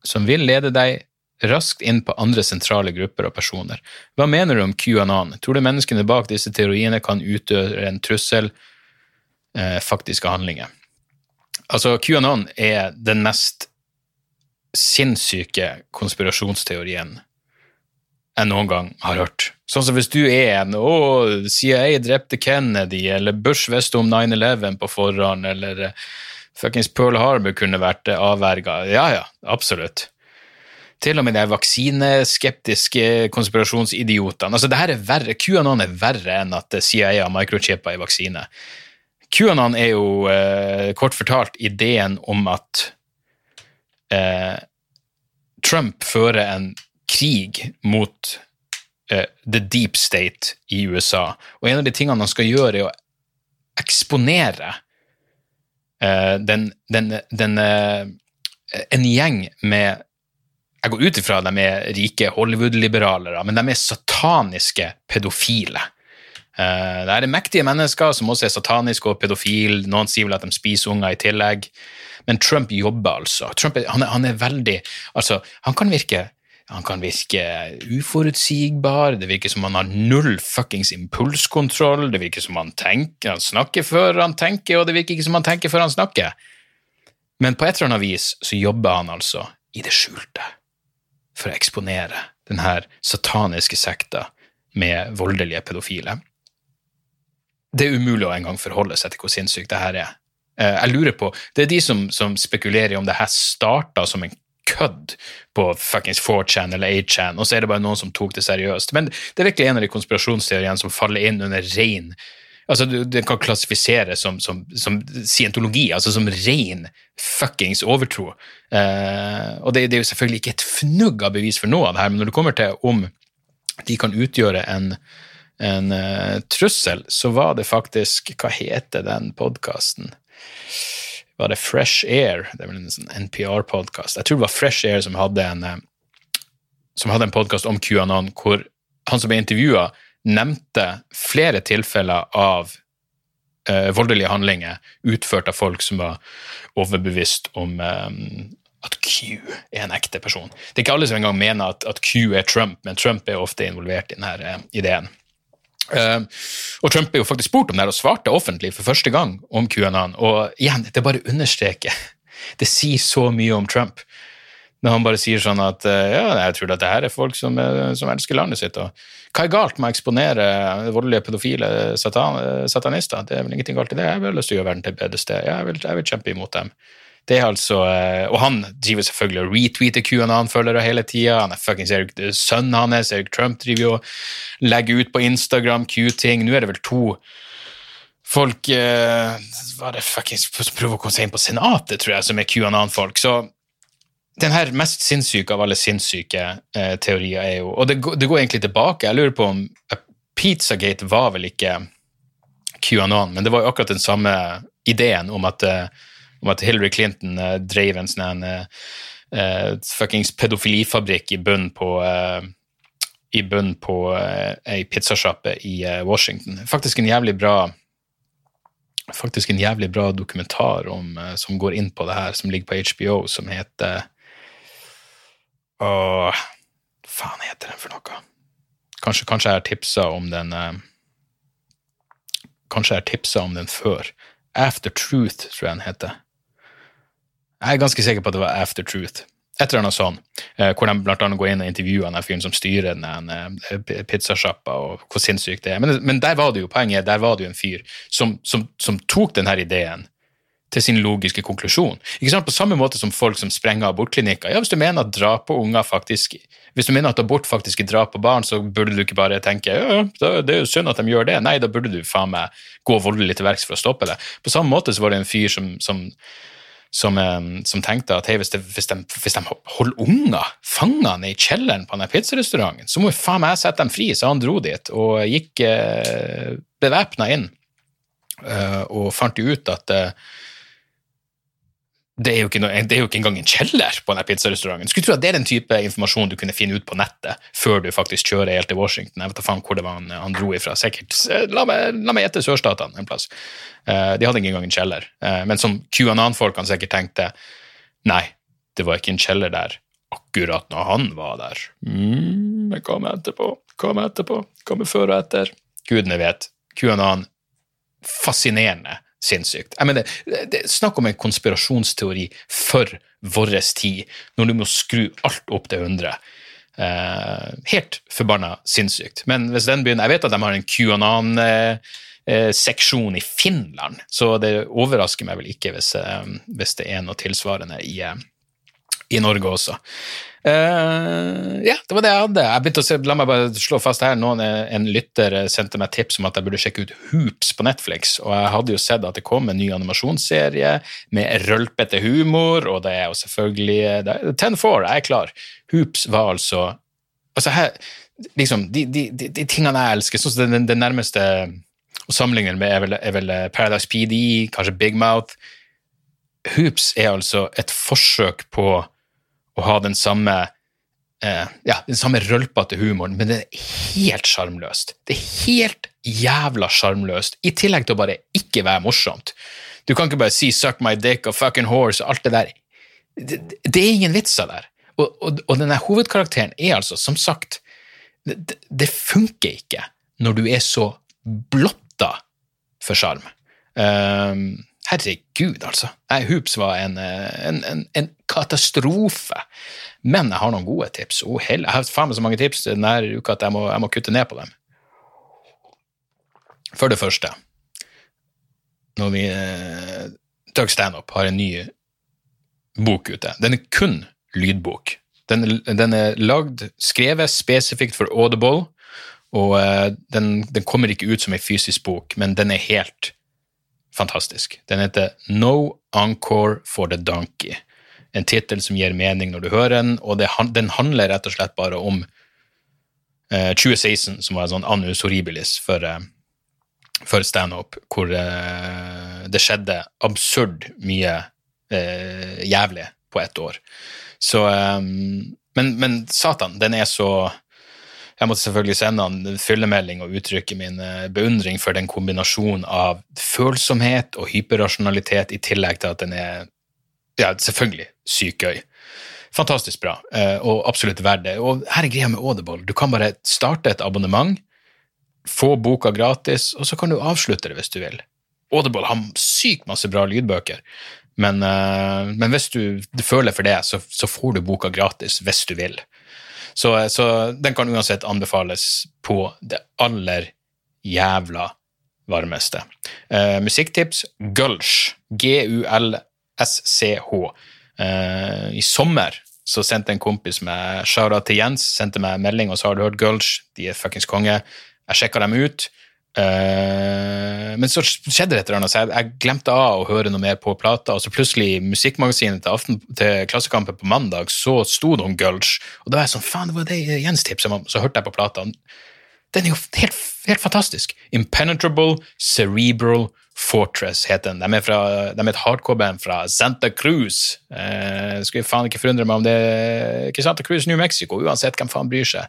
som vil lede deg raskt inn på andre sentrale grupper og personer. Hva mener du om QAnon? Tror du menneskene bak disse teoriene kan utgjøre en trussel? Eh, faktiske handlinger. Altså, QAnon er den mest sinnssyke konspirasjonsteorien jeg noen gang har hørt. Sånn som hvis du er en 'Å, CIA drepte Kennedy', eller 'Bush visste om 9-11 på forhånd', eller eh, fuckings Pearl Harbor kunne vært avverga. Ja, ja, absolutt. Til og med de vaksineskeptiske konspirasjonsidiotene. Altså, det her er verre. QAnon er verre enn at CIA har microchippa i vaksine. QAnon er jo eh, kort fortalt ideen om at eh, Trump fører en krig mot eh, the deep state i USA. Og en av de tingene han skal gjøre, er å eksponere eh, den, den, den eh, En gjeng med Jeg går ut ifra at de er rike Hollywood-liberalere, men de er sataniske pedofile. Uh, det er mektige mennesker som også er sataniske og pedofile. Noen sier vel at de spiser unger i tillegg. Men Trump jobber altså. Trump han, er, han, er, veldig altså, Han kan virke han kan virke uforutsigbar, det virker som han har null fuckings impulskontroll, det virker som han tenker, han snakker før han tenker, og det virker ikke som han tenker før han snakker. Men på et eller annet vis så jobber han altså i det skjulte for å eksponere denne sataniske sekta med voldelige pedofile. Det er umulig å engang forholde seg til hvor sinnssykt det her er. Eh, jeg lurer på, Det er de som, som spekulerer om det her starta som en kødd på fuckings 4chan eller 8chan, og så er det bare noen som tok det seriøst. Men det er virkelig en av de konspirasjonsteoriene som faller inn under ren altså Den kan klassifiseres som, som, som scientologi, altså som ren fuckings overtro. Eh, og det, det, er jo selvfølgelig ikke et fnugg av bevis for noe av det her, men når det kommer til om de kan utgjøre en, en uh, trussel, så var det faktisk Hva heter den podkasten? Var det Fresh Air, det er vel en sånn NPR-podkast. Jeg tror det var Fresh Air som hadde en, eh, som hadde en podkast om QAnon, hvor han som ble intervjua, nevnte flere tilfeller av eh, voldelige handlinger utført av folk som var overbevist om eh, at Q er en ekte person. Det er ikke alle som engang mener at, at Q er Trump, men Trump er ofte involvert i denne eh, ideen. Uh, og Trump er jo faktisk spurt om det og svarte offentlig for første gang om QAnon. Og igjen, det bare understreker Det sier så mye om Trump. Når han bare sier sånn at uh, ja, jeg tror at det her er folk som, uh, som elsker landet sitt. Og hva er galt med å eksponere voldelige pedofile satan, satanister? Det er vel ingenting galt i det. Jeg vil lyst til å gjøre verden til et bedre sted. Jeg vil, jeg vil kjempe imot dem. Det er altså, eh, Og han driver selvfølgelig og retweeter QAnon-følgere hele tida. Han Erik, Sønnen hans, Erik Trump, driver jo og legger ut på Instagram Q-ting. Nå er det vel to folk eh, Hva er det fuckings Prøver å komme seg inn på Senatet, tror jeg, som er QAnon-folk. Så den her mest sinnssyke av alle sinnssyke eh, teorier er jo Og det, det, går egentlig tilbake. Jeg lurer på om Pizzagate var vel ikke QAnon, men det var jo akkurat den samme ideen om at uh, om at Hillary Clinton uh, drev en sånn uh, fuckings pedofilifabrikk i bunnen på uh, i bunnen på uh, ei pizzasjappe i Washington. Faktisk en jævlig bra faktisk en jævlig bra dokumentar om, som går inn på det her, som ligger på HBO, som heter Hva faen heter den for noe? Kanskje, kanskje jeg har tipsa om den Kanskje jeg har tipsa om den før. After Truth, tror jeg den heter. Jeg er ganske sikker på at det var After Truth. Et eller annet sånn, eh, hvor de blant annet går inn og intervjuer den fyren som styrer den eh, pizzasjappa, og hvor sinnssykt det er. Men, men, der var det jo poenget, der var det jo en fyr som, som, som tok denne ideen til sin logiske konklusjon. Ikke sant? På samme måte som folk som sprenger abortklinikker. Ja, hvis du mener at drap på unger faktisk hvis du mener at abort faktisk er drap på barn, så burde du ikke bare tenke ja, det er jo synd at de gjør det. Nei, da burde du faen meg gå voldelig til verks for å stoppe det. På samme måte så var det en fyr som, som som, eh, som, tenkte at hey, hvis, det, hvis, de, hvis, de, holder unger fangene i kjelleren på denne pizzarestauranten, så må jo faen meg sette dem fri. Så han dro dit og gikk eh, bevæpna inn eh, og fant jo ut at eh, det er, noe, det er jo ikke engang en kjeller på denne pizzarestauranten. Skulle tro at det er den type informasjon du kunne finne ut på nettet før du faktisk kjører helt til Washington. Jeg vet da faen hvor det var han, han dro ifra. Sikkert, meg, la meg gjette sørstatene en plass. Uh, de hadde ikke engang en kjeller. Uh, men som QAnon-folkene sikkert tenkte nei, det var ikke en kjeller der akkurat når han var der. Mm, men hva med etterpå? Hva med etterpå? Hva med før og etter? Gudene vet. QAnon fascinerende sinnssykt. Jeg mener, det det, Snakk om en konspirasjonsteori for vår tid, når du må skru alt opp til 100. Eh, helt forbanna sinnssykt. Men hvis den begynner Jeg vet at de har en QAnon-seksjon eh, seksjon i Finland, så det overrasker meg vel ikke hvis, eh, hvis det er noe tilsvarende i, eh, i Norge også. Uh, ja, det var det jeg hadde. Jeg se, La meg bare slå fast her. Noen, en lytter sendte meg tips om at jeg burde sjekke ut Hoops på Netflix. Og jeg hadde jo sett at det kom en ny animasjonsserie med rølpete humor, og det er jo selvfølgelig Ten Four, jeg er klar. Hoops var altså Altså her, liksom, de, de, de, de tingene jeg elsker, sånn som det, det, nærmeste å sammenligne med, er vel, er vel Paradise PD, kanskje Big Mouth. Hoops er altså et forsøk på å ha den samme eh, ja, den samme rølpete humoren, men det er helt sjarmløst. Det er helt jævla sjarmløst, i tillegg til å bare ikke være morsomt. Du kan ikke bare si 'suck my dick' og 'fucking horse' og alt det der. Det, det er ingen vitser der. Og, og, og denne hovedkarakteren er altså, som sagt det, det funker ikke når du er så blotta for sjarm. Um, herregud, altså. Jeg Hoops var en, en, en, en, katastrofe. Men jeg har noen gode tips. Oh, jeg har faen meg så mange tips denne uka at jeg må, jeg må kutte ned på dem. For det første når vi eh, Doug Standup har en ny bok ute. Den er kun lydbok. Den, den er lagd, skrevet spesifikt for Audible, og eh, den, den, kommer ikke ut som ei fysisk bok, men den er helt fantastisk. Den heter No Encore for the Donkey. En tittel som gir mening når du hører den, og den handler rett og slett bare om uh, eh, 2016, som var en sånn annus horribilis for, uh, for standup, hvor det skjedde absurd mye jævlig på ett år. Så men, men, satan, den er så Jeg måtte selvfølgelig sende han fyllemelding og uttrykke min uh, beundring for den kombinasjonen av følsomhet og hyperrasjonalitet, i tillegg til at den er ja, selvfølgelig sykt gøy. Fantastisk bra, uh, og absolutt verdt det. Og her er greia med Audible. Du kan bare starte et abonnement, få boka gratis, og så kan du avslutte det hvis du vil. Audible har sykt masse bra lydbøker, men, uh, men hvis du, føler for det, så, så, får du boka gratis hvis du vil. Så, så, den kan uansett anbefales på det aller jævla varmeste. Uh, musikktips Gulch. G-u-l-s-c-h. Uh, I sommer så sendte en kompis med Shara til Jens sendte meg en melding og sa har du hørt Gulch, de er fuckings konge. Jeg sjekka dem ut. Uh, men så skjedde det et eller annet, så jeg, jeg, glemte av å høre noe mer på plata. Og så plutselig, i musikkmagasinet til, aften, til Klassekampen på mandag, så sto det om Gulch. Og da var jeg sånn, faen, det var det Jens tipset om. Så hørte jeg på plata. Den er jo helt, helt fantastisk. Impenetrable Cerebral Fortress heter den. De er, fra, de er et hardcore-band fra Santa Cruz. Uh, skulle faen ikke forundre meg om det er ikke Santa Cruz, New Mexico, uansett hvem faen bryr seg.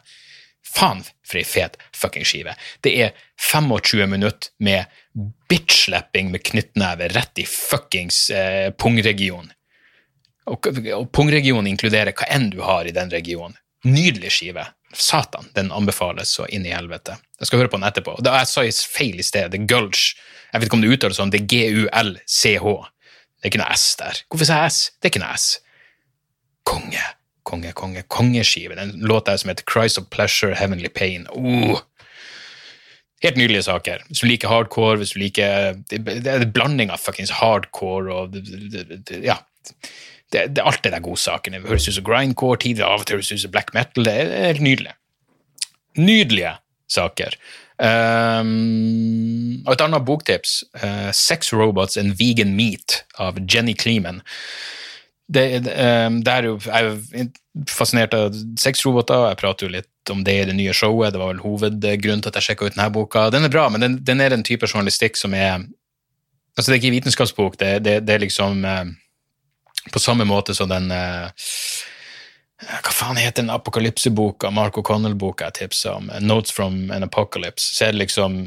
Faen, for ei fet fucking skive. Det er 25 minutter med bitch-slapping med knyttneve rett i fuckings eh, pungregionen. Og, og pungregionen inkluderer hva enn du har i den regionen. Nydelig skive. Satan, den anbefales så inn i helvete. Jeg skal høre på den etterpå. Da Jeg sa feil i sted. Det er Gulch. Jeg vet ikke om det uttales sånn. Det er G-U-L-C-H. Det er ikke noe S der. Hvorfor sa jeg S? Det er ikke noe S. Konge konge, konge, kongeskive. Den låta som heter Cries of Pleasure, Heavenly Pain. Oh. Helt nydelige saker. Hvis du liker hardcore, hvis du liker Det, er en blanding av fuckings hardcore og Ja. Det, det, alt det der godsakene. Høres ut som grindcore tidligere, av og til høres ut som black metal. Det er helt nydelig. Nydelige saker. Um, og et annet boktips, uh, Sex Robots and Vegan Meat av Jenny Kleeman det, det, ehm, det er jo, jeg er fascinert av sexroboter, jeg prater jo litt om det i det nye showet. Det var vel hovedgrunnen til at jeg sjekka ut denne boka. Den er bra, men den, den er den type journalistikk som er Altså, det er ikke vitenskapsbok, det, det, det er liksom eh, På samme måte som den eh, Hva faen heter den apokalypseboka, Mark O'Connell-boka jeg tipsa om? Notes from an Apocalypse. Så er det liksom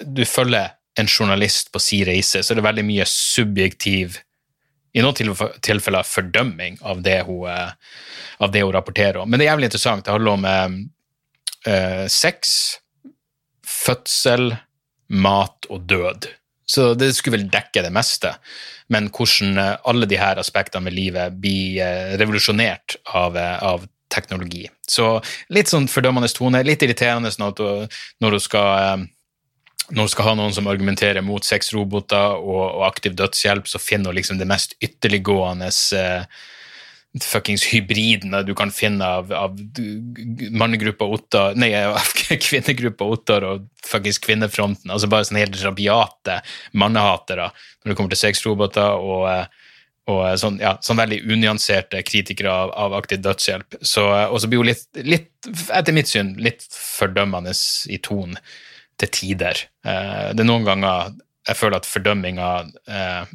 Du følger en journalist på si reise, så er det veldig mye subjektiv i noen tilfeller fordømming av det, hun, eh, av det hun rapporterer om. Men det er jævlig interessant. Det handler om eh, eh, sex, fødsel, mat og død. Så det skulle vel dekke det meste. Men hvordan eh, alle her aspektene med livet blir revolusjonert av, av teknologi. Så litt sånn fordømmende tone, litt irriterende du, når du skal når du skal ha noen som argumenterer mot sexroboter og, og aktiv dødshjelp, så finner hun liksom det mest ytterliggående uh, fuckings hybridene du kan finne av, av mannegruppa Ottar Nei, kvinnegruppa Ottar og fuckings kvinnefronten. Altså bare sånne helt rabiate mannehatere når det kommer til sexroboter og, eh, og eh, sånn, ja, sånn veldig unyanserte kritikere av, av aktiv dødshjelp. Så, og så blir hun litt, litt, etter mitt syn, litt fordømmende i tonen til tider. Eh, det er noen ganger jeg føler at fordømminga eh,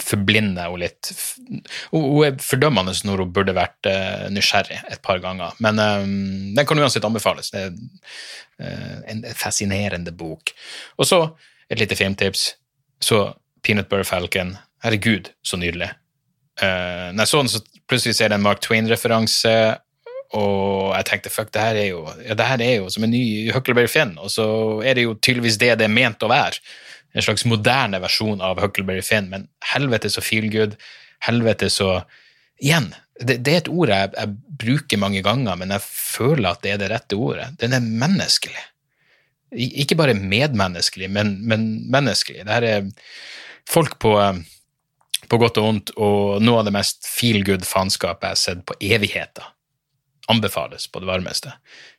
forblinder henne litt. Hun er fordømmende når hun burde vært eh, nysgjerrig et par ganger. Men den kan uansett anbefales. Det er en fascinerende bok. Og så et lite filmtips. Så Peanut Butter Falcon. Herregud, så nydelig. Når jeg så den, så plutselig ser jeg en Mark Twain-referanse, og jeg tenkte fuck, det her er jo, ja, det her er jo som en ny Huckleberry Finn, og så er det jo tydeligvis det det er ment å være. En slags moderne versjon av Huckleberry Finn, men helvete så feel good, helvete så Igjen, det, det er et ord jeg, jeg, bruker mange ganger, men jeg føler at det er det rette ordet. Den er menneskelig. Ikke bare medmenneskelig, men, men menneskelig. Det her er folk på på godt og vondt, og noe av det mest feel good-faenskapet jeg har sett på evigheter. Anbefales på det varmeste.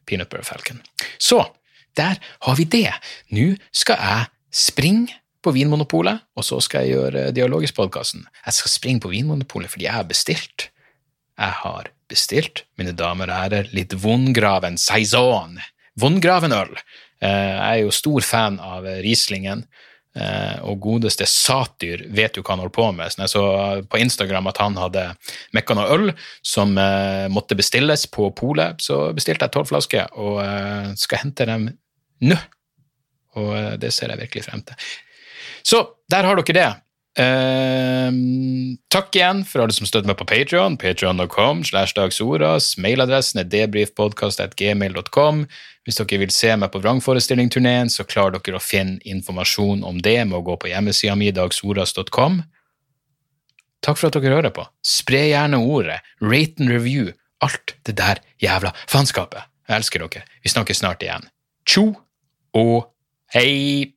Peanut Butter Falcon. Så, der har vi det. Nå skal jeg springe på Vinmonopolet, og så skal jeg gjøre Dialogisk-podkasten. Jeg skal springe på Vinmonopolet fordi jeg har bestilt. Jeg har bestilt, mine damer og herrer, litt Vondgraven Saison. Vondgraven øl. Eh, jeg er jo stor fan av Rieslingen. Eh, og godeste Satyr vet jo hva han holder på med. Så jeg så på Instagram at han hadde mekka noe øl som eh, måtte bestilles på polet, så bestilte jeg tolv flasker og eh, skal hente dem nå. Og det ser jeg virkelig frem til. Så der har dere det. Uh, takk igjen for alle som støtter meg på Patrion. Patrion.com slash dagsordas. Mailadressen er debrifpodkast.gmail.com. Hvis dere vil se meg på vrangforestillingturneen, så klarer dere å finne informasjon om det med å gå på hjemmesida mi dagsordas.com. Takk for at dere hører på. Spre gjerne ordet. Rate and review. Alt det der jævla faenskapet. Jeg elsker dere. Vi snakkes snart igjen. Tjo og hei!